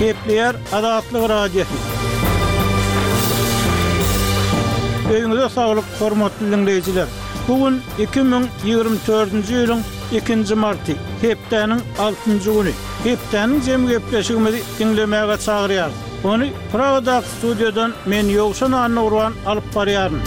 Gepleýär Azatlyk Radiosy. Öýüňize saglyk, hormatly diňleýjiler! Bu gün iki müň ýigrimi dördünji ýylyň ikinji marty, hepdäniň altynjy güni. Hepdäniň jemi gepleşigimizi diňlemäge çagyrýarys. Ony Pragadaky studiýadan men Ýowşan Annagurban alyp barýaryn.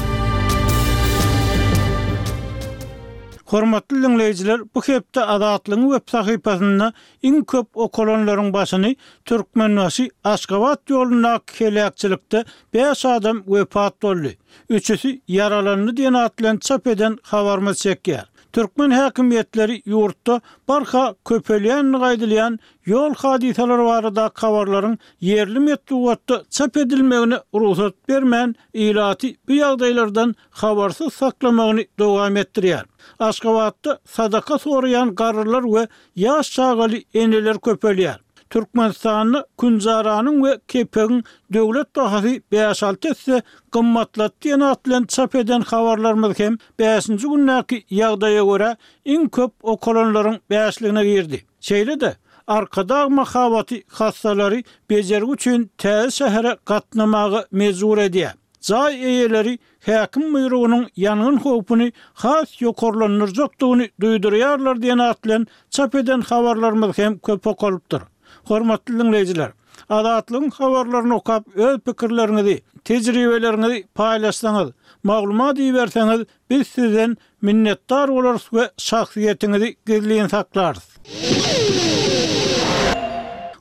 Hormatly diňleýjiler, bu hepde Azatlygyň web sahypasynda iň köp okalanlaryň başyny Türkmenbaşy, Aşgabat ýolundaky heläkçilikde bäş adam wepat boldy, üçüsi ýaralandy diýen at bilen çap eden habarymyz çekýär. Türkmen häkimiýetleri ýurtda barha köpelýändigi aýdylýan ýol hadysalary baradaky habarlaryň ýerli metbugatda çap edilmegine rugsat bermän, ilaty bu ýagdaýlardan habarsyz saklamagyny dowam etdirýär. Aşgabatda sadaka soraýan garrylar we ýaş çagaly eneler köpelýär. Türkmenistanda künjaranyň we kepegiň döwlet bahasy bäş-alty esse gymmatlat diýen at bilen çap eden habarlarymyz hem bäşinji gündäki ýagdaýa görä iň köp okalanlaryň bäşligine girdi. Şeýle-de, Arkadag mahabaty hassalary bejergi üçin täze şähere gatnamaga mejbur edýär. Jaý eýeleri häkim buýrugynyň ýangyn howpuny has ýokarlandyrjakdygyny duýdurýarlar diýen at bilen çap eden habarlarymyz hem köp okalypdyr. Hormatly diňleýjiler, Azatlygyň habarlaryny okap öz pikirleriňizi, tejribeleriňizi paýlaşsaňyz, maglumat iberseňiz biz sizden Minnetdar bolarys we şahsyýetiňizi gizlin saklarys.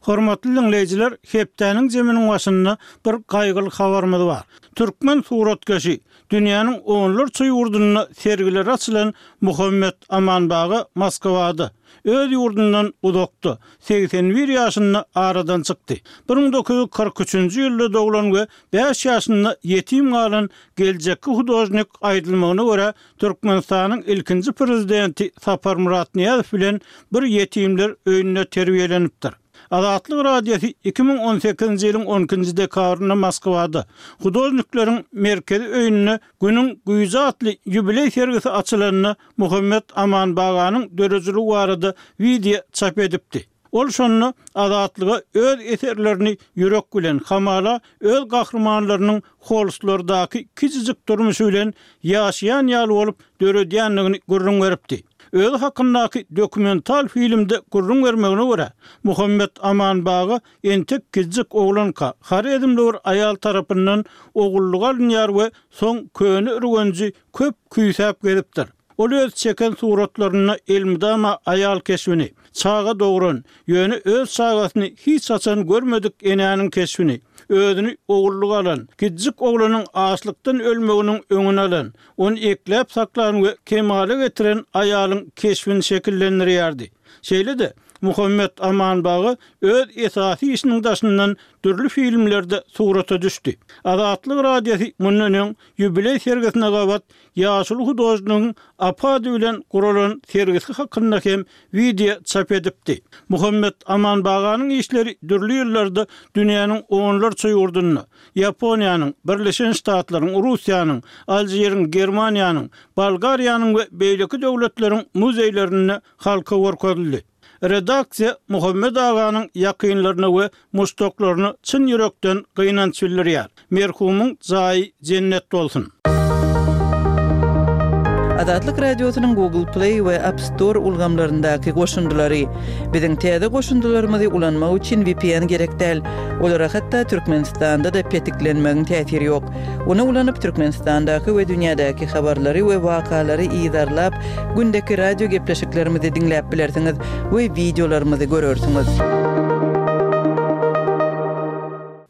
Hormatly diňleýjiler, hepdäniň jeminiň başynda bir gaýgyly habarymyz bar. Türkmen suratkeşi, dünýäniň onlarça ýurdunda sergileri açylan Muhammet Amanbaga Moskawada, öz ýurdundan uzakda, segsen bir ýaşynda aradan çykdy. Bir müň dokuz ýüz kyrk üçünji ýylda doglan we Bäş ýaşynda ýetim galan geljekki hudožnik aýdylmagyna görä, Türkmenistanyň ilkinji prezidenti Saparmyrat Nyýazow bilen bir ýetimler öýünde terbiýelenipdir. Azatlyk Radiosy iki müň on sekizinji ýylyň on ikinji dekabrynda Moskwada, Hudožnikleriň merkezi öýünde Günüň güýji atly ýubileý sergisi açylanda Muhammet Amanbaganyň döredijiligi barada wideo çap edipdi. Ol şonda Azatlyga öz eserlerini ýürek bilen, hamala, öz gahrymanlarynyň Holslardaky kiçijik durmuşy bilen ýaşaýan ýaly bolup döredýändigini gürrüň beripdi. Özi hakyndaky dokumental filmde gürrüň bermegine görä, Muhammet Aman baga entek kiçijik oglanka, horezmli bir aýal tarapyndan ogullyga alynýar we soň köne ürgenji köp küýsäp gezipdir. Ol öz çeken suratlarynda elmydama aýal keşbini, çaga dogran, ýöne öz çagasyny hiç haçan görmedik enäniň keşbini, özüni ogullyga alan, kiçijik oglanyň açlykdan ölmeginiň öňüni alan, ony ekläp saklan we kemala getiren aýalyň keşbini şekillendirýärdi. Şeýle-de, Muhammet Amanbagy öz esasy işiniň daşyndan dürli filmlerde surata düşdi. Azatlyk Radiosy mundan öň ýubileý sergisine gabat Ýaşuly hudožnigiň Apad bilen guralan sergisi hakynda hem wideo çap edipdi. Muhammet Amanbaganyň işleri dürli ýyllarda dünýäniň onlarça ýurdunda, Ýaponiýanyň, Birleşen Ştatlaryň, Russiýanyň, Aljiriň, Germaniýanyň, Bolgariýanyň we beýleki döwletleriň muzeýlerinde halka görkezildi. Redaksiýa Muhammet aganyň ýakynlaryna we muşdaklaryna çyn ýürekden gynanç bildirýär. Merhumyň jaýy jennet bolsun! Azatlyk Radiosynyň Google Play we App Store ulgamlaryndaky goşundylary. Biziň täze goşundylarymyzy ulanmak üçin vpn gerek däl. Olara hatda Türkmenistanda-da petiklenmegiň täsiri ýok. Ony ulanyp, Türkmenistandaky we dünýädäki habarlary we wakalary yzarlap, gündeki radio gepleşiklerimizi diňläp bilersiňiz we wideolarymyzy görersiňiz.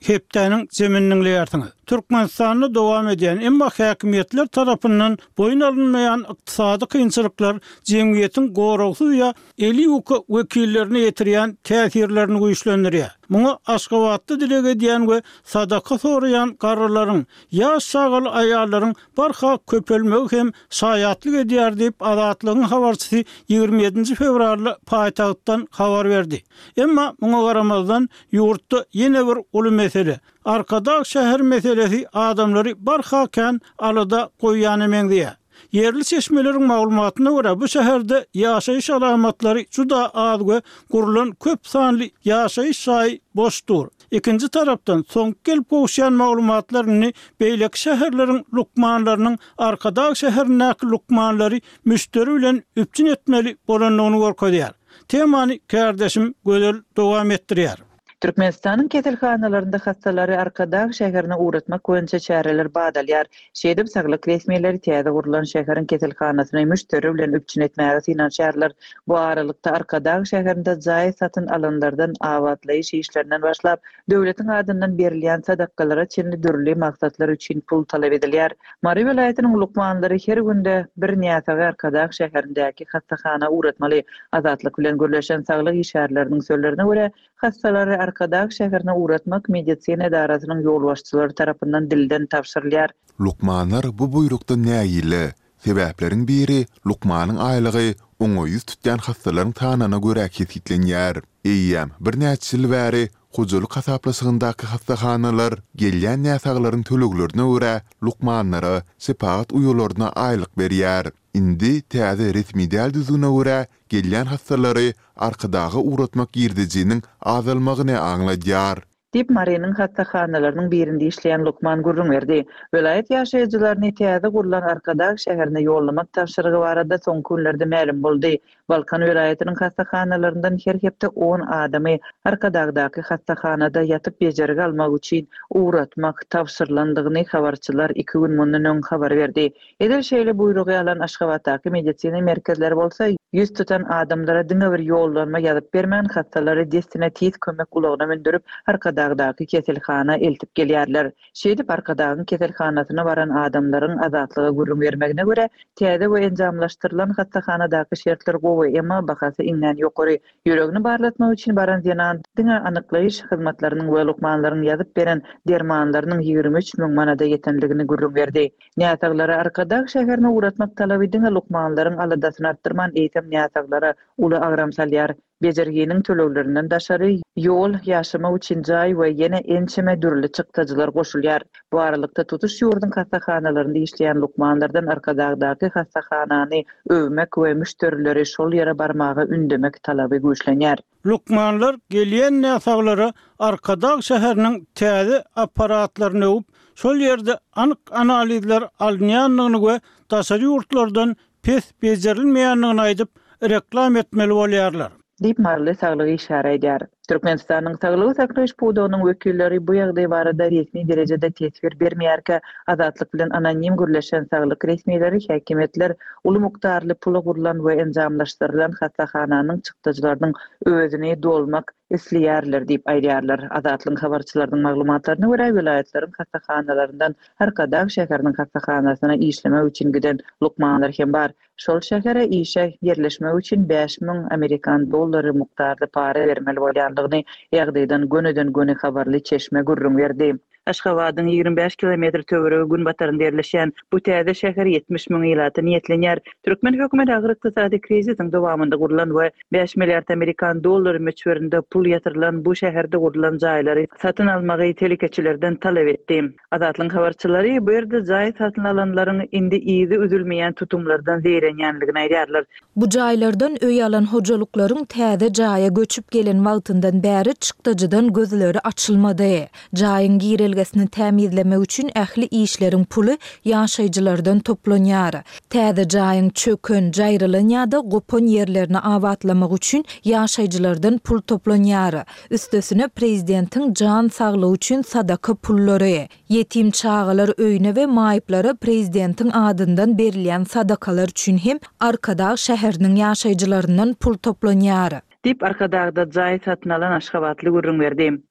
Hepdäniň jemini diňleýärsiňiz. Türkmenistanda dowam edýän, emma häkimiýetler tarapyndan boýun alynmaýan ykdysady kynçylyklar jemgyýetiň goragsyz ýa eli ýuka wekillerine ýetirýän täsirlerini güýçlendirýär. Muňa Aşgabatda dileg edýän we sadaka soraýan garrylaryň, ýaş çagaly aýallaryň barha köpelmegi hem şaýatlyk edýär diýip, Azatlygyň habarçysy ýigrimi ýedinji fewralda paýtagtdan habar berdi. Emma muňa garamazdan, ýurtda ýene bir uly mesele, Arkadag şäher meselesi adamlary barha kän alada goýýana meňzeýär. Ýerli çeşmeleriň maglumatyna görä, bu şäherde ýaşaýyş alamatlary juda az we gurlan köp sanly ýaşaýyş jaýy boş dur. Ikinji tarapdan, soňky gelip gowuşýan maglumatlar indi beýleki şäherleriň lukmanlarynyň Arkadag şäherindäki lukmanlary müşderi bilen üpjün etmeli bolandygyny görkezýär. Temany kärdeşim Gözel dowam etdirýär. Türkmenistanyň keselhanalarynda hassalary Arkadag şäherine ugratmak boýunça çäreler badalýar. Şeýdip, saglyk resmileri täze gurlan şäheriň keselhanasyny müşderi bilen üpjün etmäge synanyşarlar. Bu aralykda, Arkadag şäherinde jaý satyn alanlardan, abatlaýyş işlerinden başlap, döwletiň adyndan berilýän sadakalara çenli dürli maksatlar üçin pul talap edilýär. Mary welaýatynyň lukmanlary her günde bir näsagy Arkadag şäherindäki hassahana ugratmaly. Azatlyk bilen gürleşen saglyk işgärleriniň sözlerine görä, hassalary Arkadag şäherine ugratmak medisina edarasynyň ýolbaşçylary tarapyndan dilden tabşyrylýar. Lukmanlar bu buýrukdan nägile? Sebäpleriň biri, lukmanyň aýlygy oňa ýüz tutýan hassalaryň sanyna görä kesgitlenýär. Eýýäm birnäçe ýyl bäri hojalyk hasaplaşygyndaky hassahanalar gelýän näsaglaryň töleglerine görä lukmanlara, şepagat uýalaryna aýlyk berýär. Indi täze resmi däl düzgüne görä, gelýän hassalary Arkadaga ugratmak girdejiniň azalmagyny aňladýar. Diýip, Marynyň hassahanalarynyň birinde işleýän lukman gürrüň berdi. Welaýat ýaşaýjylaryny täze gurlan Arkadag şäherine ýollamak tabşyrygy barada soňky günlerde mälim boldy. Balkan welaýatynyň hassahanalaryndan her hepde on adamy Arkadagdaky hassahanada ýatyp bejergi almak üçin ugratmak tabşyrylandygyny habarçylar iki gün mundan öň habar berdi. Edil şeýle buýrugy alan Aşgabatdaky medisina merkezleri bolsa ýüz tutan adamlara diňe bir ýollanma ýazyp bermän, hassalary dessine tiz kömek ulagyna mündürip Arkadagdaky keselhana eltip gelýärler. Şeýdip, Arkadagyň keselhanasyna baran adamlaryň Azatlyga gürrüň bermegine görä, täze we enjamlaşdyrylan hassahanadaky şertler gowy, emma bahasy iňňän ýokary. Ýüregini barlatmak üçin baran zenan diňe anyklaýyş hyzmatlarynyň we lukmanlaryň ýazyp beren dermanlarynyň ýigrimi üç müň manada ýetendigini gürrüň berdi. Näsaglary Arkadag şäherine ugratmak talaby diňe lukmanlaryň aladasyny artdyrman, eýsem näsaglara uly agram salýar. Bejerginiň töleglerinden daşary, ýol, ýaşamak üçin jaý we ýene ençeme dürli çykdajylar goşulýar. Bu aralykda tutuş ýurduň hassahanalarynda işleýän lukmanlardan Arkadagdaky hassahanany öwmek we müşderileri şol ýere barmaga ündemek talaby güýçlenýär. Lukmanlar gelýän näsaglara Arkadag şäheriniň täze apparatlaryny öwüp, şol ýerde anyk analizler alynýandygyny we daşary ýurtlardan Pes bejerilmeýändigini aýdyp, reklam etmeli bolýarlar. Diýip, maryly saglyk işgäri aýdýar. Türkmenistanyň saglygy saklaýyş pudagynyň wekilleri bu ýagdaý barada resmi derejede teswir bermeýärkä, Azatlyk bilen anonim gürleşen saglyk resmileri häkimiýetler uly mukdarly pula gurlan we enjamlaşdyrylan hassahananyň çykdajylarynyň özüni dolmak isleýärler diýip aýdýarlar. Azatlygyň habarçylarynyň maglumatlaryna görä, welaýatlaryň hassahanalaryndan Arkadag şäheriniň hassahanasyna işlemek üçin giden lukmanlar hem bar. Şol şähere işe ýerleşmek üçin bäş müň amerikan dollary mukdarda para bermeli bolýandygyny ýagdaýdan gönüden-göni habarly çeşme gürrüň berdi. Aşgabadyň ýigrimi bäş kilometr töweregi günbatarynda ýerleşýän bu täze şäher ýetmiş müň ilata niýetlenýär. Türkmen hökümeti agyr ykdysady krizisiň dowamynda gurlan we Bäş milliard amerikan dollary möçberinde pul ýatyrylan bu şäherde gurlan jaýlary satyn almagy telekeçilerden talap etdi. Azatlygyň habarçylary bu ýerde jaý satyn alanlaryň indi yzy üzülmeýän tutumlardan zeýrenýändigini aýdýarlar. Bu jaýlardan öý alan hojalyklaryň täze jaýa göçüp gelen wagtyndan bäri çykdajydan gözleri açylmady. Jaýyň girelgesini tämizlemek üçin ähli işleriň puly ýaşaýjylardan toplanýar. Täze jaýyň çöken, jaýrylan ýa-da gopan ýerlerini abatlamak üçin ýaşaýjylardan pul toplanýar. Üstesine prezidentiň jan saglygy üçin sadaka pullary, ýetim çagalar öýüne we maýyplara prezidentiň adyndan berilýän sadakalar üçin hem Arkadag şäheriniň ýaşaýjylaryndan pul toplanýar. Diýip, Arkadagda jaý satyn alan aşgabatly gürrüň berdi.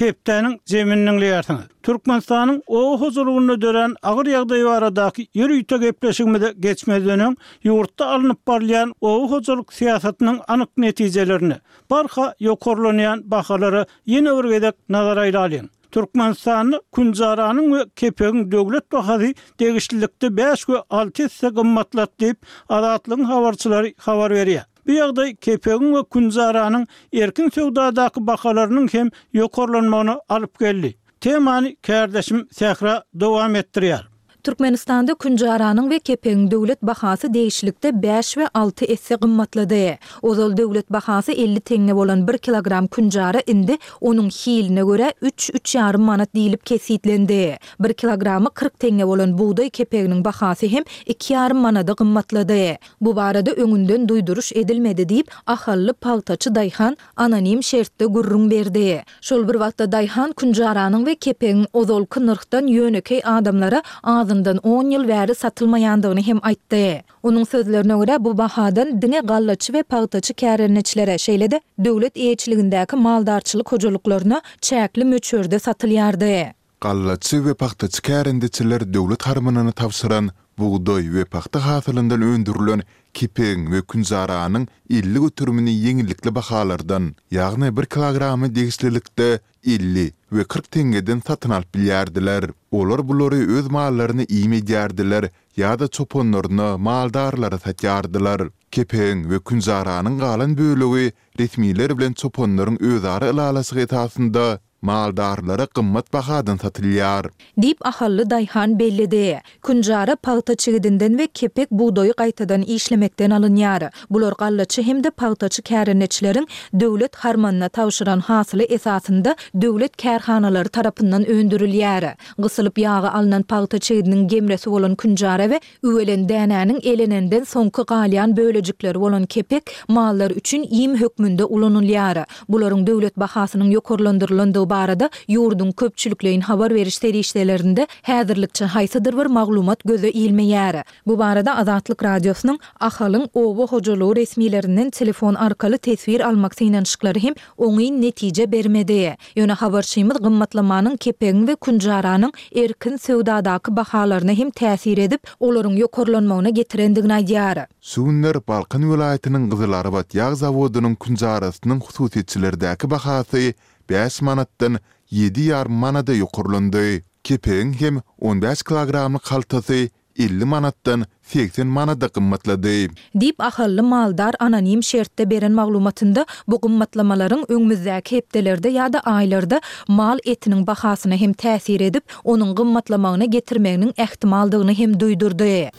Hepdäniň jemini diňleýärsiňiz. Türkmenistanyň oba hojalygynda dörän agyr ýagdaý baradaky ýörite gepleşigimize geçmezden öň, ýurtda alnyp barylýan oba hojalyk syýasatynyň anyk netijelerine, barha ýokarlanýan bahalara ýene bir gezek nazar aýlalyň. Türkmenistanda künjaranyň we kepegiň döwlet bahasy degişlilikde bäş we alty esse gymmatlady diýip, Azatlygyň habarçylary habar berýär. Bu ýagdaý kepegiň we künjaranyň erkin söwdadaky bahalarynyň hem ýokarlanmagyna alyp geldi. Temany kärdeşim Sähra dowam etdirýär. Türkmenistanda künjaranyň we kepegiň döwlet bahasy degişlikde bäş we alty esse gymmatlady. Ozal döwlet bahasy elli teňňe bolan bir kilogram künjara indi onuň hiline görä üç, üç ýarym manat diýlip kesgitlendi. Bir kilogramy kyrk teňňe bolan bugdaý kepeginiň bahasy hem iki ýarym manada gymmatlady. Bu barada öňünden duýduryş edilmedi diýip, ahally pagtaçy daýhan anonim şertde gürrüň berdi. Şol bir wagtda daýhan künjaranyň we kepegiň ozalky nyrhdan ýönekeý adamlara azyndan on ýyl bäri satylmaýandygyny hem aýtdy. Onuň sözlerine görä, bu bahadan diňe gallaçy we pagtaçy kärendeçilere, şeýle-de döwlet eýeçiligindäki maldarçylyk hojalyklaryna çäkli möçberde satylýardy. Gallaçy we pagtaçy kärendeçiler döwlet harmanyna tabşyran bugdaý we pagta hasylyndan öndürilen kepegiň we künjaranyň elli göterimini ýeňillikli bahalardan, ýagny bir kilogramy degişlilikde elli we kyrk teňňeden satyn alyp bilýärdiler. Olar bulary öz mallaryna iým edýärdiler ýa-da çopanlaryna, maldarlara satýardylar. Kepegiň we künjaranyň galan bölegi resmiler bilen çopanlaryň özara ylalaşygy esasynda Maldarlara gymmat bahadan satylýar. Diýip, ahally daýhan belledi. Künjara pagta çigidinden we kepek bugdaýy gaýtadan işlemekden alynýar. Bular gallaçy hem-de pagtaçy kärendeçileriň döwlet harmanyna tabşyran hasyly esasynda döwlet kärhanalary tarapyndan öndürilýär. Gysylyp ýagy alnan pagta çigidiniň gemresi bolan künjara we Üwelen dänäniň elenenden soňky galýan bölejikleri bolan kepek mallar üçin iým hökmünde ulanylýar. Bularyň döwlet bahasynyň ýokarlandyrylandygy barada ýurduň köpçülikleýin habar beriş serişdelerinde häzirlikçe haýsydyr bir maglumat göze ilmeýär. Bu barada Azatlyk Radiosynyň Ahalyň oba hojalygy resmilerinden telefon arkaly teswir almak synanyşyklary hem oňyn netije bermedi. Ýöne habarçymyz gymmatlamanyň kepegiň we künjaranyň erkin söwdadaky bahalaryna hem täsir edip, olaryň ýokarlanmagyna getirendigini aýdýar. Şu günler Balkan welaýatynyň Gyzylarbat ýag zawodynyň künjarasynyň hususyýetçilerdäki bahasy bäş manatdan ýedi ýarym manada ýokarlandy. Kepegiň hem on bäş kilogramlyk haltasy Elli manatdan segsen manada gymmatlady. Diýip, ahally maldar anonim şertde beren maglumatynda bu gymmatlamalaryň öňümizdäki hepdelerde ýa-da aýlarda mal etiniň bahasyna hem täsir edip, onuň gymmatlamagyna getirmeginiň ähtimaldygyny hem duýdurdy.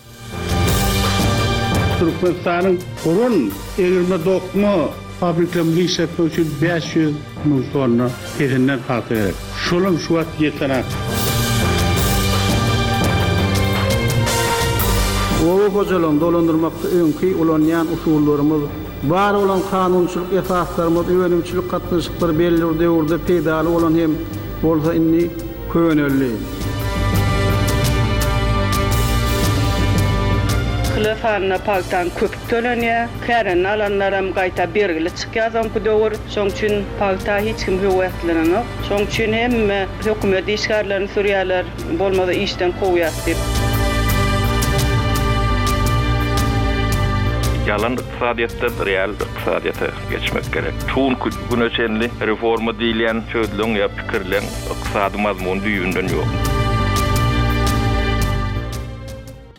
Türkmenistanyň Burun egirme-dokma Fabriklerimizi işletmek üçin bäş ýüz müň tonna pehinden pagta gerek. Şolam şu wagt ýetenok. Oba hojalygyny dolandyrmakda öňki ulanýan usullarymyz, bar bolan kanunçylyk esaslarymyz, önümçilik gatnaşyklary belli bir döwürde peýdaly bolan hem bolsa indi köneldi. Kilo sanyna pagtaň köp Tölenýär. Kärendini alanlaram gaýta bergili çykýar soňky döwür. Şoň üçin pagta hiç kim höweslenenok. Şoň üçin hemme hökümet işgärlerini sürýärler, bolmasa işden kowýas diýip. Ýalan ykdysadyýetden real ykdysadyýete geçmek gerek. Çunki bu güne çenli reforma diýilýän sözleň ýa pikirleň ykdysady mazmuny düýbünden ýok.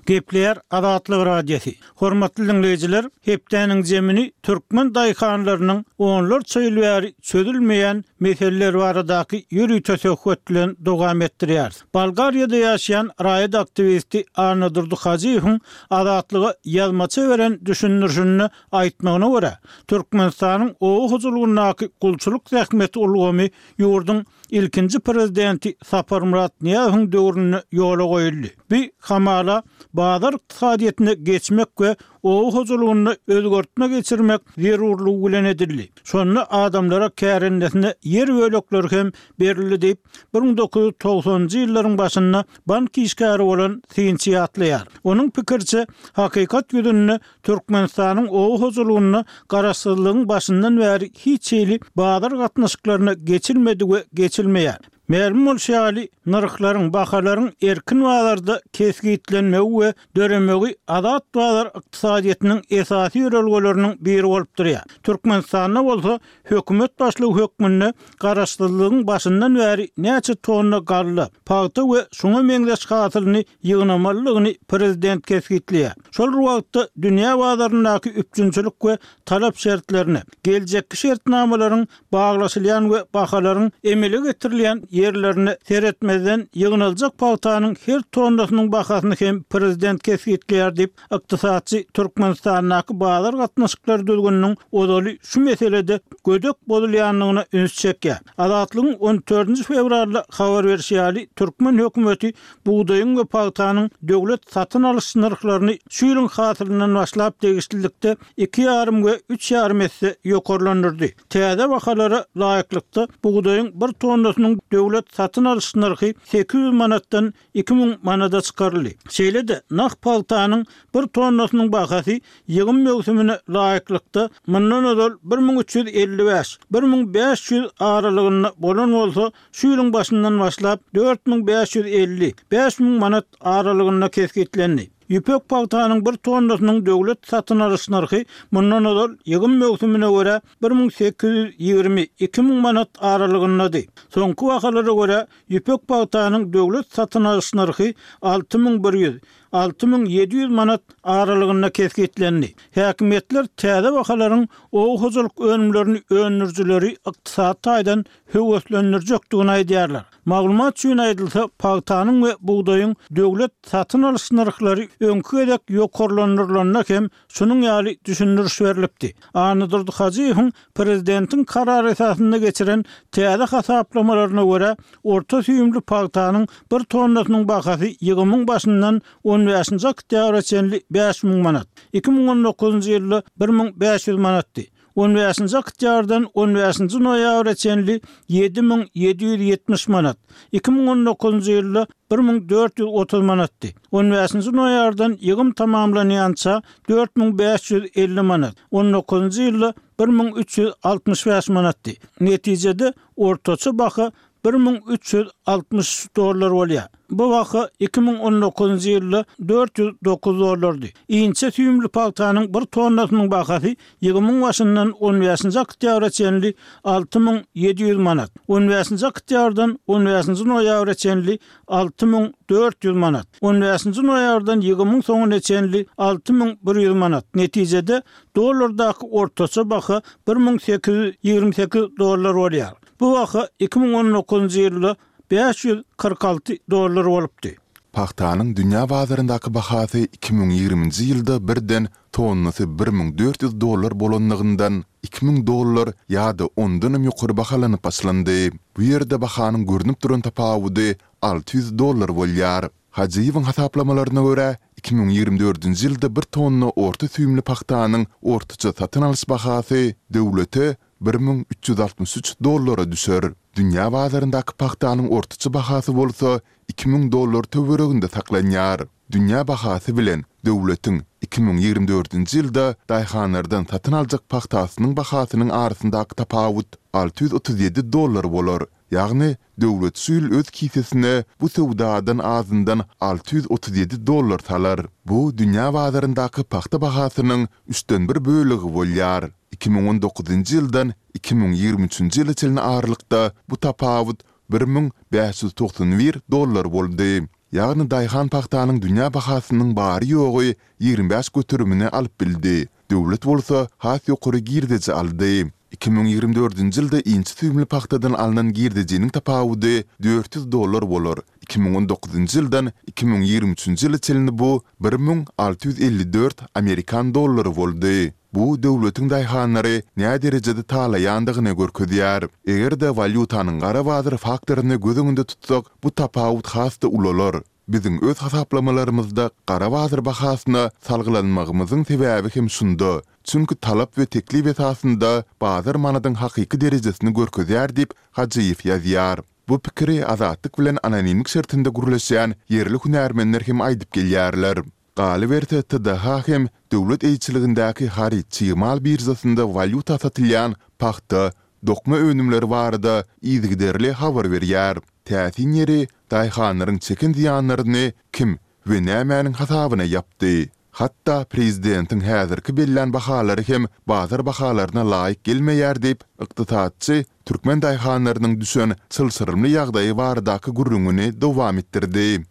Gepleýär Azatlyk Radiosy. Hormatly diňleýjiler, hepdäniň zemini türkmen daýhanlarynyň onlarça ýyl bäri çözülmeýän meseleler baradaky ýörite söhbet bilen dowam etdirýäris. Bolgariýada ýaşaýan raýat aktiwisti Annadurdy Hajyýewiň Azatlyga ýazmaça beren düşündirişinde aýtmagyna görä, Türkmenistanyň oba hojalygyndaky gulçulyk zähmeti ulgamy ýurduň ilkinji prezidenti Saparmyrat Nyýazowyň döwründe ýola goýuldy. Bu hamala bazar ykdysadyýetine geçmek we oba hojalygynda özgertme geçirmek zerurlygy bilen edildi. Şonda adamlara kärendesine ýer bölekleri hem berildi diýip, bir müň dokuz ýüz togsanynjy ýyllaryň başynda bank işgäri bolan synçy ýatlaýar. Onuň pikiriçe, hakykat ýüzünde Türkmenistanyň oba hojalygynda garaşsyzlygyň başyndan bäri hiç hili bazar gatnaşyklaryna geçilmedi we geçilmeýär. Mälim bolşy ýaly, nyrhlaryň, bahalaryň erkin bazarda kesgitlenmegi we döremegi azat bazar ykdysadyýetiniň esasy ýörelgeleriniň biri bolup durýar. Türkmenistanda bolsa hökümet başlygy hökmünde garaşsyzlygyň başyndan bäri näçe tonna galla, pagta we şuňa meňzeş hasylny ýygnamalydygyny prezident kesgitleýär. Şol bir wagtda, dünýä bazaryndaky üpjünçilik we talap şertlerine, geljekki şertnamalaryň baglaşylýan we bahalaryň emele getirilýän ýerlerine seretmezden, ýygnaljak pagtanyň her tonnasynyň bahasyny hem prezident kesgitleýär diýip, ykdysatçy Türkmenistandaky bazar gatnaşyklary düzgüniniň ozaly şu meselede gödek bozulýandygyna üns çekýär. Azatlygyň on dördünji fewralda habar berşi ýaly, türkmen hökümeti bugdaýyň we pagtanyň döwlet satyn alyş nyrhlaryny şu ýylyň hasylyndan başlap degişlilikde iki ýarym we üç ýarym esse ýokarlandyrdy. Täze bahalara laýyklykda, bugdaýyň bir tonnasynyň döwlet satyn alyş nyrhy sekiz ýüz manatdan iki müň manada çykaryldy. Şeýle-de, nah pagtanyň bir tonnasynyň bahasy ýygym möwsümine laýyklykda, mundan ozal bir müň üç ýüz elli bäş, bir müň bäş ýüz aralygynda bolan bolsa, şu ýylyň başyndan başlap dört müň bäş ýüz elli, bäş müň manat aralygynda kesgitlendi. Ýüpek pagtanyň bir tonnasynyň döwlet satyn alyş nyrhy mundan ozal ýygym möwsümine görä bir müň sekiz ýüz ýigrimi, iki müň manat aralygyndady. Soňky bahalara görä, ýüpek pagtanyň döwlet satyn alyş nyrhy alty müň bir ýüz, alty müň ýedi ýüz manat aralygynda kesgitlendi. Häkimiýetler täze bahalaryň oba hojalyk önümlerini öndürijileri ykdysady taýdan höweslendirjekdigini aýdýarlar. Maglumat üçin aýdylsa, pagtanyň we bugdaýyň döwlet satyn alyş nyrhlary öňki gezek ýokarlandyrylanda hem şunuň ýaly düşündiriş berlipdi. Annadurdy Hajyýewiň prezidentiň karary esasynda geçiren täze hasaplamalaryna görä, orta süýümli pagtanyň bir tonnasynyň bahasy ýygymyň başyndan on bäşinji oktýabra çenli bäş müň manat, iki müň on dokuzynjy ýylda bir müň bäş ýüz manatdy. On bäşinji oktýabrdan on bäşinji noýabra çenli ýedi müň ýedi ýüz ýetmiş manat, iki müň on dokuzynjy ýylda bir müň dört ýüz otuz manatdy. On bäşinji noýabrdan ýygym tamamlanýança dört müň bäş ýüz elli manat, on dokuzynjy ýylda bir müň üç ýüz altmyş bäş manatdy. Netijede, ortaça baha bir müň üç ýüz altmyş üç dollar bolýar. Bu baha iki müň on dokuzynjy ýylda dört ýüz dokuz dollardy. Inçe süýümli pagtanyň bir tonnasynyň bahasy ýygymuň başyndan on bäşinji oktýabra çenli alty müň ýedi ýüz manat, on bäşinji oktýabrdan on bäşinji noýabra çenli alty müň dört ýüz manat, on bäşinji noýabrdan ýygymuň soňuna çenli alty müň bir ýüz manat, netijede, dollardaky ortaça baha bir müň sekiz ýüz ýigrimi sekiz dollar bolýar. Bu baha iki müň on dokuzynjy ýylda bäş ýüz kyrk alty dollar bolupdy. Pagtanyň dünýä bazaryndaky bahasy iki müň ýigriminji ýylda birden tonnasy bir müň dört ýüz dollar bolandygyndan iki müň dollar ýa-da ondanam ýokary bahalanyp başlandy. Bu ýerde bahanyň görnüp duran tapawudy alty ýüz dollar bolýar. Hajyýewiň hasaplamalaryna görä, iki müň ýigrimi dördünji ýylda bir tonna orta süýümli pagtanyň ortaça satyn alyş bahasy döwlete bir müň üç ýüz altmyş üç dollara düşer. Dünýä bazaryndaky pagtanyň ortaça bahasy bolsa iki müň dollar töwereginde saklanýar. Dünýä bahasy bilen döwletiň iki müň ýigrimi dördünji ýylda daýhanlardan satyn aljak pagtasynyň bahasynyň arasyndaky tapawut alty ýüz otuz ýedi dollar bolar. Ýagny, döwlet şu ýyl öz kisesine bu söwdadan azyndan alty ýüz otuz ýedi dollar salar. Bu dünýä bazaryndaky pagta bahasynyň üçden bir bölegi bolýar. Iki müň on dokuzynjy ýyldan iki müň ýigrimi üçünji ýyla çenli aralykda bu tapawut bir müň bäş ýüz togsan bir dollar boldy. Ýagny daýhan pagtanyň dünýä bahasynyň bary-ýogy ýigrimi bäş göterimini alyp bildi. Döwlet bolsa has ýokary girdeji aldy. Iki müň ýigrimi dördünji ýylda inçe süýümli pagtadan alnan girdejiniň tapawudy dört ýüz dollar bolar, iki müň on dokuzynjy ýyldan iki müň ýigrimi üçünji ýyla çenli bu bir müň alty ýüz elli dört amerikan dollary boldy. Bu döwletiň daýhanlary näderejede talaýandygyny görkezýär. Eger-de walýutanyň gara bazar faktoryny göz öňünde tutsak, bu tapawut has-da ulalar. Biziň öz hasaplamalarymyzda gara bazar bahasyna salgylanmagymyzyň sebäbi hem şunda. Çünki talap we teklip esasynda bazar manadyň hakyky derejesini görkezýär diýip, Hajyýew ýazýar. Bu pikiri Azatlyk bilen anonimlik şertinde gürleşýän ýerli hünärmenler hem aýdyp gelýärler. Galyberse, TDH hem döwlet eýeçiligindäki haryt-çig mal biržasynda walýuta satylýan pagta, dokma önümleri barada yzygiderli habar berýär. Täsin ýeri, daýhanlaryň çeken zyýanlaryny kim we nämäniň hasabyna ýapdy? Hatda prezidentiň häzirki bellän bahalary hem bazar bahalaryna laýyk gelmeýär diýip, ykdysatçy türkmen daýhanlarynyň düşen çylşyrymly ýagdaýy baradaky gürrüňini dowam etdirdi.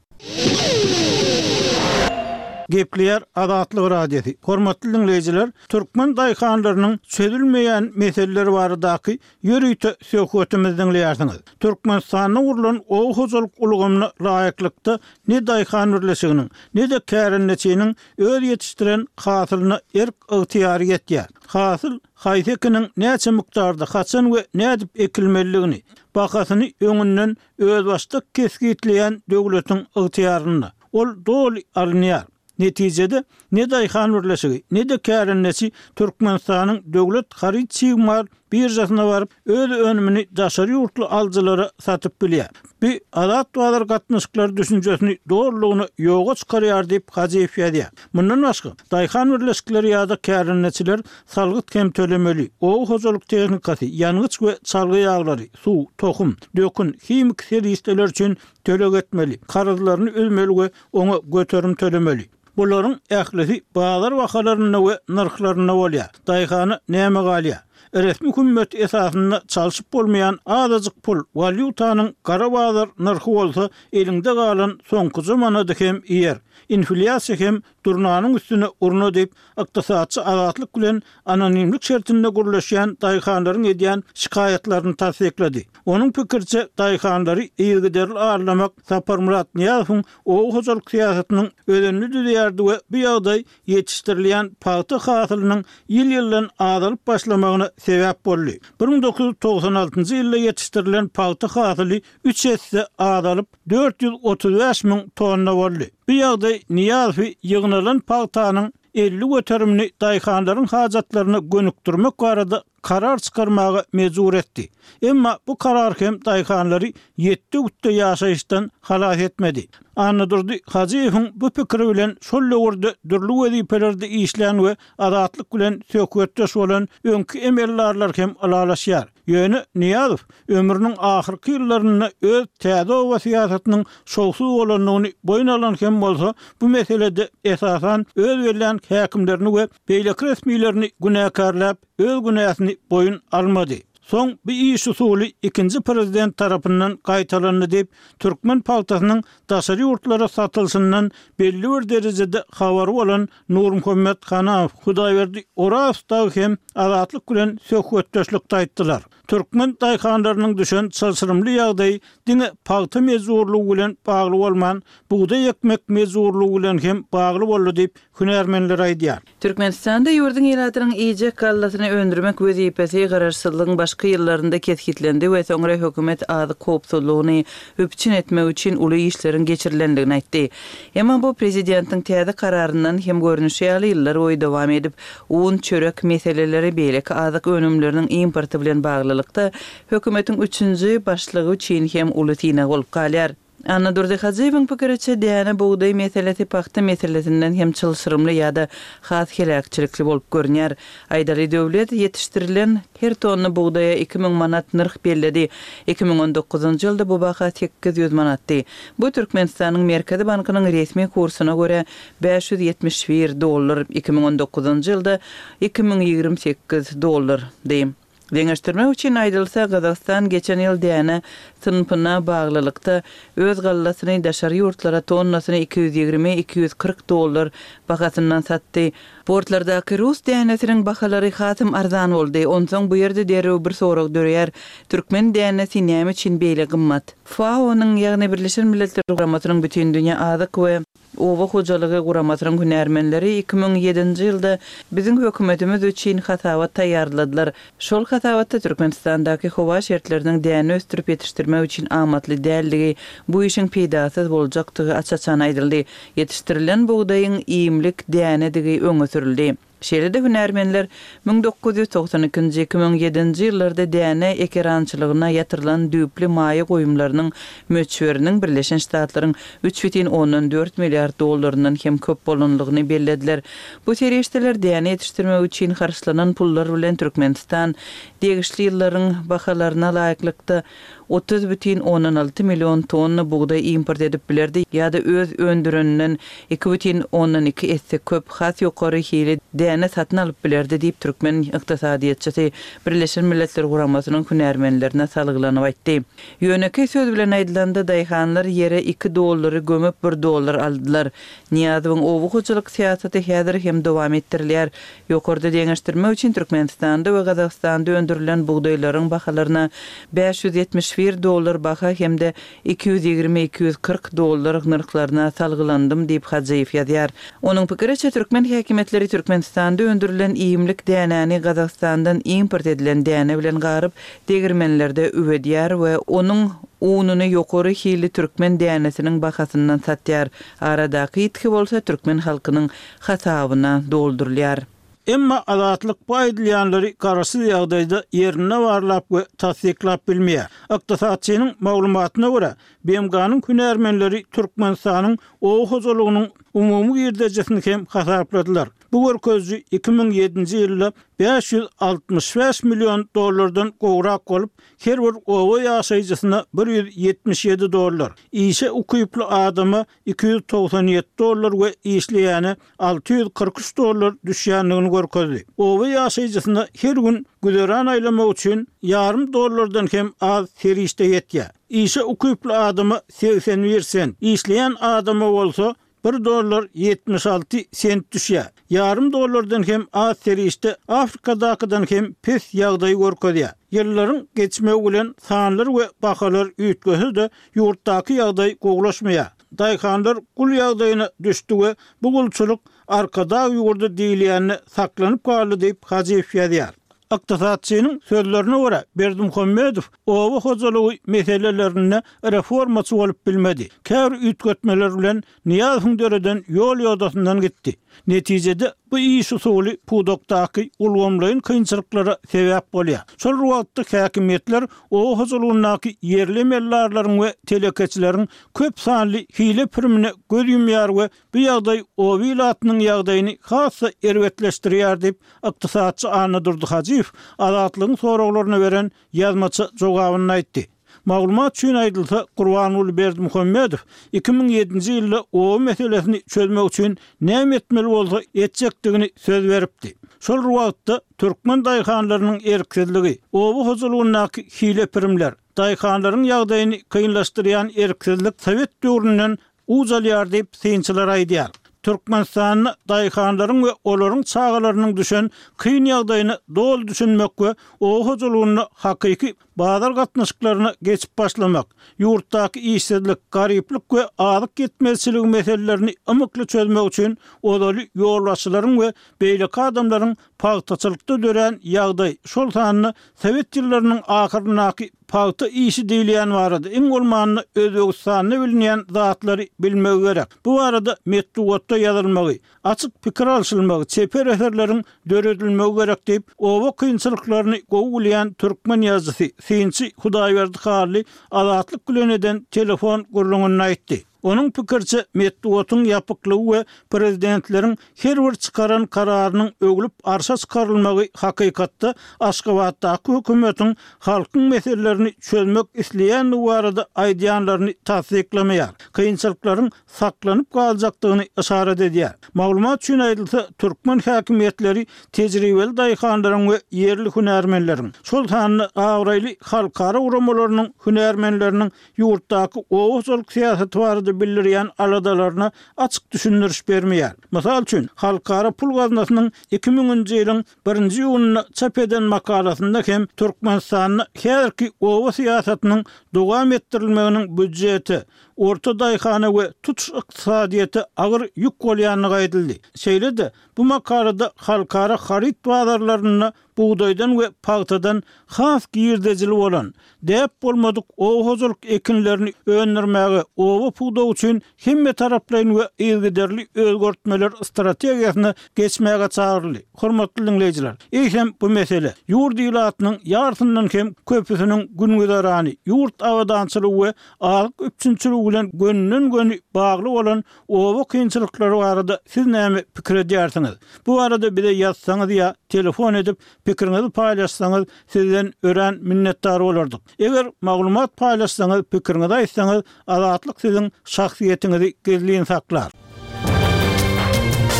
Gepleýär Azatlyk Radiosy, Hormatly diňleýjiler, türkmen daýhanlarynyň çözülmeýän meseleleri baradaky ýörite söhbetimizi diňleýärsiňiz. Türkmenistanda gurlan oba hojalyk ulgamyna laýyklykda ne daýhan birleşiginiň, ne-de kärendeçiniň öz ýetişdiren hasylyna erk-ygtyýary ýetýär. Hasyl Haýsy ekiniň näçe mukdarda, haçan we nädip ekilmelidigini, bahasyny öňünden özbaşdak kesgitleýän döwletiň ygtyýarynda. Ol doly alynýar. Netijede, ne daýhan birleşigi, ne-de kärendeçi Türkmenistanyň Döwlet haryt-çig mal biržasyna baryp, öz önümini daşary ýurtly alyjylara satyp bilýär. Bu azat bazar gatnaşyklary düşünjesini dolulygyna ýoga çykarýar diýip, Hajyýew ýazýar. Mundan başga, daýhan birleşikleri ýa-da kärendeçiler salgyt hem tölemeli, oba hojalyk tehnikasy, ýangyç we çalgy ýaglary, suw, tohum, dökün, himiki serişdeler üçin töleg etmeli, karzlaryny üzmeli we oňa göterim tölemeli. Bularyň ählisi bazar bahalarynda we nyrhlarynda bolýar. Daýhana näme galýar? Resmi hümmet esasynda çalşyp bolmaýan azajyk pul, walýutanyň gara bazar nyrhy bolsa eliňde galan soňkuja manady hem iýer. Inflýasiýa hem durnanyň üstüne urna diýip, ykdysatçy Azatlyk bilen anonimlik şertinde gürleşýän daýhanlaryň edýän şikaýatlaryny tassyklady. Onuň pikiriçe, daýhanlary yzygiderli arlamak Saparmyrat Nyýazowyň oba hojalyk syýasatynyň özenini düzýärdi we bu ýagdaý ýetişdirilýän pagta hasylynyň ýyl-ýyldan azalyp başlamagyna sebäp boldy. Bir müň dokuz ýüz togsan altynjy ýylda ýetişdirilen pagta hasyly üç esse azalyp, dört ýüz otuz bäş müň tonna boldy. Bu ýagdaý Nyýazowy ýygnalan pagtanyň elli göterimini daýhanlaryň hajatlaryna gönükdirmek barada karar çykarmaga mejbur etdi. Emma bu karar hem daýhanlary ýetde-gütde ýaşaýyşdan halas etmedi. Annadurdy Hajyýewiň bu pikiri bilen şol döwürde dürli wezipelerde işlän we Azatlyk bilen söhbetdeş bolan öňki emeldarlar hem ylalaşýar. Ýöne Nyýazow ömrüniň ahyrky ýyllarynda öz täze oba syýasatynyň şowsuz bolandygyny boýun alan hem bolsa, bu meselede, esasan, öz bellän häkimlerini we Beýleki resmilerini günäkärläp, öz günäsini boýun almady. Soň bu iş usuly ikinji prezident tarapyndan gaýtalandy diýip, türkmen pagtasynyň daşary ýurtlara satylyşyndan belli bir derejede habary bolan Nurmuhammet Hanaw, Hudaýberdi Orazow dagy hem Azatlyk bilen söhbetdeşlikde aýtdylar. Türkmen daýhanlarynyň düşen çylşyrymly ýagdaýy diňe pagta mejburlygy bilen bagly bolman, bugdaý ekmek mejburlygy bilen hem bagly boldy diýip, hünärmenler aýdýar. Türkmenistanda ýurduň ilatynyň iýjek gallasyny öndürmek wezipesi Garaşsyzlygyň başky ýyllarynda kesgitlendi we soňra hökümet azyk howpsuzlygyny üpjün etmek üçin uly işleriň geçirilendigini aýtdy. Emma bu prezidentiň täze kararyndan hem görnüşi ýaly ýyllar boýy dowam edip, un, çörek meseleleri, beýleki azyk önümleriniň importy bilen baglylykda hökümetiň üçünji başlygy üçin hem uly synag bolup galýar. Annadurdy Hajyýewiň pikiriçe, däne, bugdaý meselesi pagta meselesinden hem çylşyrymly ýa-da has heläkçilikli bolup görünýär. Aýdaly, döwlet ýetişdirilen, Her tonna bugdaýa iki müň manat nyrh belledi. Iki müň on dokuzynjy ýylda bu baha sekiz ýüz manatdy. Bu Türkmenistanyň Merkezi bankynyň resmi kursyna görä, bäş ýüz ýetmiş bir dollar, iki müň on dokuzynjy ýylda iki müň ýigrimi sekiz dollar, dy. Deňeşdirmek üçin aýdylsa, Gazagystan geçen ýyl däne synpyna baglylykda, öz gallasyny daşary ýurtlara tonnasyny iki ýüz ýigrimi, iki ýüz kyrk dollar bahasyndan satdy, Portlardaky rus dänesiniň bahalary hasam arzan boldy. Onsoň bu ýerde derrew bir sorag döreýär, Türkmen dänesi näme üçin beýle gymmat? FAO-nyň, ýagny Birleşen Milletler Guramasynyň Bütindünýä azyk we oba hojalygy guramasynyň hünärmenleri iki müň ýedinji ýylda biziň hökümetimiz üçin hasabat taýýarladylar, Şol hasabatda Türkmenistandaky howa şertleriniň däne ösdürip ýetişdirmek üçin amatly däldigi, bu işiň peýdasyz boljakdygy aç-açan aýdyldy. Ýetişdirilen bugdaýyň iýmlik dänedigi öňe sürüldi. Şeýle-de hünärmenler müň dokuz ýüz togsan ikinji, iki müň ýedinji ýyllarda däne ekerançylygyna ýatyrylan düýpli maýa goýumlarynyň möçberiniň Birleşen Ştatlaryň üç bütin ondan dört milliard dollaryndan hem köp bolanlygyny bellediler. Bu serişdeler däne ýetişdirmek üçin harçlanan pullar bilen Türkmenistan degişli ýyllaryň bahalaryna laýyklykda otuz bütin ondan alty million tonna bugdaý import edip bilerdi ýa-da öz öndüreninden iki bütin ondan iki esse köp has ýokary hili däne satyn alyp bilerdi diýip türkmen ykdysadyýetçisi Birleşen Milletler Guramasynyň hünärmenlerine salgylanyp aýtdy. Ýönekeý söz bilen aýdylanda, daýhanlar ýere iki dollary gömüp, bir dollar aldylar. Nyýazowyň oba hojalyk syýasaty häzir hem dowam etdirilýär. Ýokarda deňeşdirme üçin Türkmenistanda we Gazagystanda öndürilen bugdaýlaryň bahalaryna bäş ýüz ýetmiş bir dollar baha hem-de iki ýüz ýigrimi, iki ýüz kyrk dollar nyrhlaryna salgylandym diýip, Hajyýew ýazýar. Onuň pikiriçe, türkmen häkimiýetleri Türkmenistanda öndürilen iýmlik dänäni Gazagystandan import edilen däne bilen garyp, Degirmenlerde üwedýär we onuň ununy ýokary hilli türkmen dänesiniň bahasyndan satýar, aradaky ýitgi bolsa türkmen halkynyň hasabyna doldurylýar. Emma Azatlyk bu aýdylýanlary garaşsyz ýagdaýda ýerinde barlap we tassyklap bilmeýär. Ykdysatçynyň maglumatyna görä, BMG-niň hünärmenleri Türkmenistanyň oba hojalygynyň umumy girdejisini hem hasapladylar. Bu görkeziji iki müň ýedinji ýylda bäş ýüz altmyş bäş million dollardan gowrak bolup, her bir oba ýaşaýjysyna bir ýüz ýetmiş ýedi dollar, işe ukyply adama iki ýüz togsan ýedi dollar we işleýäne alty ýüz kyrk üç dollar düşýändigini görkezdi. Oba ýaşaýjysyna her gün güzeran aýlamak üçin ýarym dollardan hem az serişde ýetýär. Işe ukyply adama segsen bir sent, işleýän adama bolsa Bir dollar ýetmiş alty sent düşýär. Ýarym dollardan hem az serişde Afrikadakydan hem pes ýagdaý görkezýär. Ýyllaryň geçmegi bilen sanlar we bahalar üýtgese-de, ýurtdaky ýagdaý gowulaşmaýar. Daýhanlar gul ýagdaýyna düşdi we bu gulçulyk Arkadag ýurdy diýilýände saklanyp galdy diýip, Hajyýew ýazýar. Ykdysatçynyň sözlerine görä, Berdimuhamedow oba hojalygy meselelerinde reformaçy bolup bilmedi. Käbir üýtgetmeler bilen Nyýazowyň döreden ýol-ýodasyndan gitdi. Netijede, bu iş usuly pudakdaky ulgamlaýyn kynçylyklara sebäp bolýar. Şol bir wagtda, häkimiýetler oba hojalygyndaky ýerli emeldarlaryň we telekeçileriň köp sanly hile-pirimine göz ýumýar we Bu ýagdaý oba ilatynyň ýagdaýyny has-da erbetleşdirýär diýip, ykdysatçy Annadurdy Hajyýew Azatlygyň soraglaryna beren ýazmaça jogabynda aýtdy. Maglumat üçin aýdylsa, Gurbanguly Berdimuhamedow iki müň ýedinji ýylda oba meselesini çözmek üçin näme etmeli bolsa etjekdigini söz beripdi. Şol wagtda türkmen daýhanlarynyň erksizligi, oba hojalygyndaky hile-pirimler, daýhanlaryň ýagdaýyny kynlaşdyrýan erksizlik sowet döwründen Ucalýar diýip, synçylar aýdýar. Türkmenistanda daýhanlaryň we olaryň çagalarynyň düşen kyn ýagdaýyna doly düşünmek we oba hojalygynda hakyky bazar gatnaşyklaryna geçip başlamak, ýurtdaky işsizlik, garyplyk we azyk ýetmezçiligi meselelerini ymykly çözmek üçin ozaly ýolbaşçylaryň we beýleki adamlaryň pagtaçylykda dörän ýagdaý, şol sanda sowet ýyllarynyň ahyryndaky Pagta işi diýilýän barada iň bolmanda Özbegistanda bilinýän zatlary bilmegi gerek. Bu barada metbugatda ýazylmagy, açyk pikir alşylmagy, çeper eserleriň döredilmegi gerek diýip, oba kynçylyklaryny gowy bilýän türkmen ýazyjysy, synçy Hudaýberdi Hally Azatlyk bilen eden telefon gürrüňinde aýtdy. Onuň pikiriçe, metbugatyň ýapyklygy we prezidentleriň her bir çykaran kararynyň öwlüp arşa çykarylmagy hakykatda Aşgabatdaky hökümetiň halkyň meselelerini çözmek isleýändigi barada aýdýanlaryny tassyklamaýar, kynçylyklaryň saklanyp galjakdygyny yşarat edýär. Maglumat üçin aýdylsa, türkmen häkimiýetleri tejribeli daýhanlaryň we ýerli hünärmenleriň, şol sanda abraýly halkara guramalarynyň hünärmenleriniň ýurtdaky oba hojalyk syýasaty barada bildirýän aladalaryna açyk düşündiriş bermeýär. Mysal üçin, Halkara pul gaznasynyň iki müňünji ýylyň birinji iýunynda çap eden makalasynda hem Türkmenistanda häzirki oba syýasatynyň dowam etdirilmeginiň býudjete, orta daýhana we tutuş ykdysadyýete agyr ýük bolýandygy aýdyldy. Şeýle-de, bu makalada halkara haryt bazarlarynda bugdaýdan we pagtadan has girdejili bolan, däp bolmadyk oba hojalyk ekinlerini öndürmäge, oba pudagy üçin hemmetaraplaýyn we yzygiderli özgertmeler strategiýasyna geçmäge çagyryldy. Hormatly diňleýjiler, eýsem bu mesele, ýurt ilatynyň ýarsyndan hem köpüsiniň gün-güzerany, ýurt abadançylygy we azyk üpjünçiligi bilen gönüden-göni bagly bolan Oba kynçylyklary barada siz näme pikir edýärsiňiz? Bu barada bize ýazsaňyz ýa telefon edip pikiriňizi paýlaşsaňyz sizden örän minnetdar bolardyk. Eger maglumat paýlaşsaňyz pikiriňizi aýtsaňyz Azatlyk siziň şahsyýetiňizi gizlin saklar.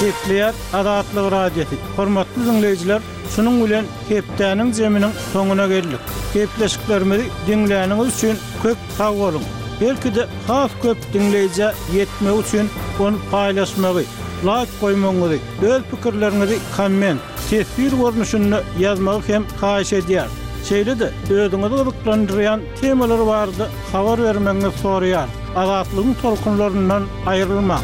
Gepleýär Azatlyk Radiosy. Hormatly diňleýjiler, şunuň bilen hepdäniň jeminiň soňuna geldik. Gepleşiklerimizi diňläniňiz üçin köp Sag boluň! Belki-de has köp diňleýjä ýetmegi üçin ony paýlaşmagy, laýk goýmagyňyzy, öz pikirleriňizi komment, teswir görnüşinde ýazmagy hem haýyş edýäris. Şeýle-de özüňizi gyzyklandyrýan temalar barada habar bermegiňizi soraýarys. Azatlygyň tolkunlaryndan aýrylmaň!